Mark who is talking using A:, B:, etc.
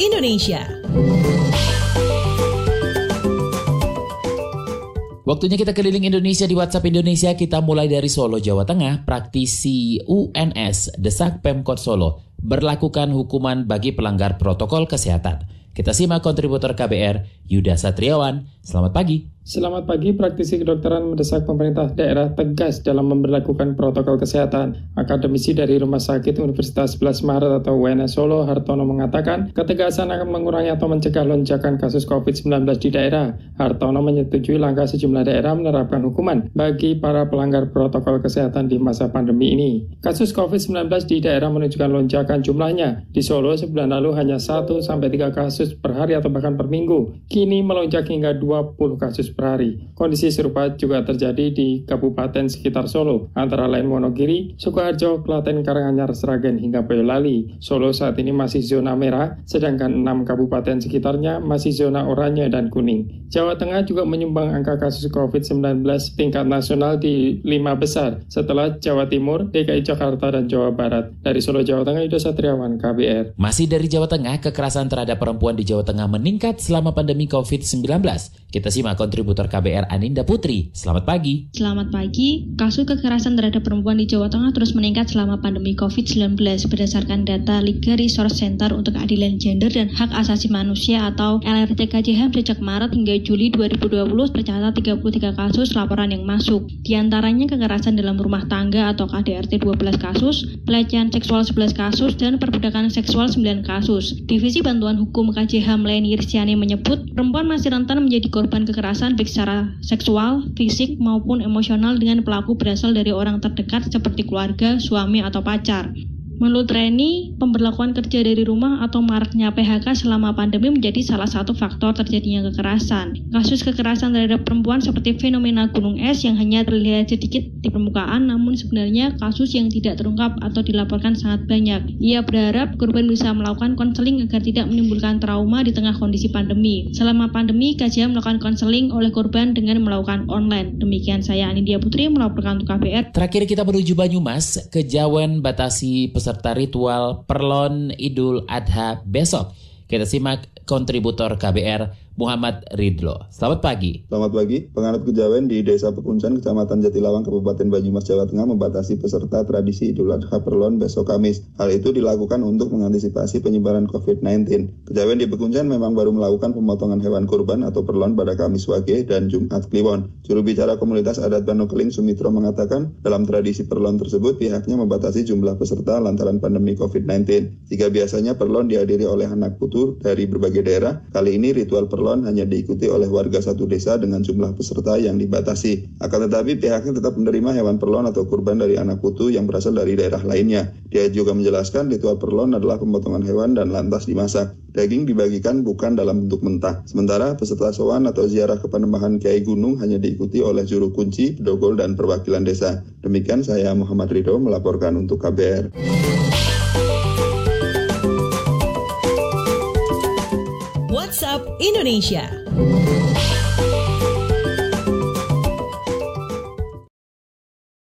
A: Indonesia.
B: Waktunya kita keliling Indonesia di WhatsApp Indonesia. Kita mulai dari Solo, Jawa Tengah. Praktisi UNS desak Pemkot Solo berlakukan hukuman bagi pelanggar protokol kesehatan. Kita simak kontributor KBR Yuda Satriawan. Selamat pagi.
C: Selamat pagi, praktisi kedokteran mendesak pemerintah daerah tegas dalam memperlakukan protokol kesehatan. Akademisi dari Rumah Sakit Universitas 11 Maret atau UNS Solo, Hartono mengatakan, ketegasan akan mengurangi atau mencegah lonjakan kasus COVID-19 di daerah. Hartono menyetujui langkah sejumlah daerah menerapkan hukuman bagi para pelanggar protokol kesehatan di masa pandemi ini. Kasus COVID-19 di daerah menunjukkan lonjakan jumlahnya. Di Solo sebulan lalu hanya 1-3 kasus per hari atau bahkan per minggu. Kini melonjak hingga 20 kasus per hari. Kondisi serupa juga terjadi di kabupaten sekitar Solo, antara lain Wonogiri, Sukoharjo, Klaten, Karanganyar, Sragen, hingga Boyolali. Solo saat ini masih zona merah, sedangkan enam kabupaten sekitarnya masih zona oranye dan kuning. Jawa Tengah juga menyumbang angka kasus COVID-19 tingkat nasional di lima besar, setelah Jawa Timur, DKI Jakarta, dan Jawa Barat. Dari Solo, Jawa Tengah, Yuda Satriawan, KBR.
B: Masih dari Jawa Tengah, kekerasan terhadap perempuan di Jawa Tengah meningkat selama pandemi COVID-19. Kita simak kontributor KBR Aninda Putri. Selamat pagi.
D: Selamat pagi. Kasus kekerasan terhadap perempuan di Jawa Tengah terus meningkat selama pandemi COVID-19 berdasarkan data Liga Resource Center untuk Keadilan Gender dan Hak Asasi Manusia atau LRTKJH sejak Maret hingga Juli 2020 tercatat 33 kasus laporan yang masuk. Di antaranya kekerasan dalam rumah tangga atau KDRT 12 kasus, pelecehan seksual 11 kasus, dan perbudakan seksual 9 kasus. Divisi Bantuan Hukum KJH Meleni Rizciani menyebut perempuan masih rentan menjadi korban kekerasan baik secara seksual, fisik, maupun emosional dengan pelaku berasal dari orang terdekat seperti keluarga, suami, atau pacar. Menurut Reni, pemberlakuan kerja dari rumah atau maraknya PHK selama pandemi menjadi salah satu faktor terjadinya kekerasan. Kasus kekerasan terhadap perempuan seperti fenomena gunung es yang hanya terlihat sedikit di permukaan, namun sebenarnya kasus yang tidak terungkap atau dilaporkan sangat banyak. Ia berharap korban bisa melakukan konseling agar tidak menimbulkan trauma di tengah kondisi pandemi. Selama pandemi, kajian melakukan konseling oleh korban dengan melakukan online. Demikian saya Anidia Putri melaporkan untuk KPR.
B: Terakhir kita menuju Banyumas, Kejawen batasi peserta serta ritual Perlon Idul Adha besok. Kita simak kontributor KBR Muhammad Ridlo. Selamat pagi.
E: Selamat pagi. Penganut Kejawen di Desa Pekuncan, Kecamatan Jatilawang, Kabupaten Banyumas, Jawa Tengah membatasi peserta tradisi Idul Adha Perlon besok Kamis. Hal itu dilakukan untuk mengantisipasi penyebaran COVID-19. Kejawen di Pekuncan memang baru melakukan pemotongan hewan kurban atau perlon pada Kamis Wage dan Jumat Kliwon. Juru bicara komunitas adat Banokeling Sumitro mengatakan dalam tradisi perlon tersebut pihaknya membatasi jumlah peserta lantaran pandemi COVID-19. Jika biasanya perlon dihadiri oleh anak putu dari berbagai daerah, kali ini ritual perlon Perlon hanya diikuti oleh warga satu desa dengan jumlah peserta yang dibatasi. Akan tetapi pihaknya tetap menerima hewan perlon atau kurban dari anak putu yang berasal dari daerah lainnya. Dia juga menjelaskan ritual perlon adalah pemotongan hewan dan lantas dimasak. Daging dibagikan bukan dalam bentuk mentah. Sementara peserta sowan atau ziarah ke Panembahan Kiai Gunung hanya diikuti oleh juru kunci, pedogol, dan perwakilan desa. Demikian saya Muhammad Ridho melaporkan untuk KBR.
A: WhatsApp Indonesia.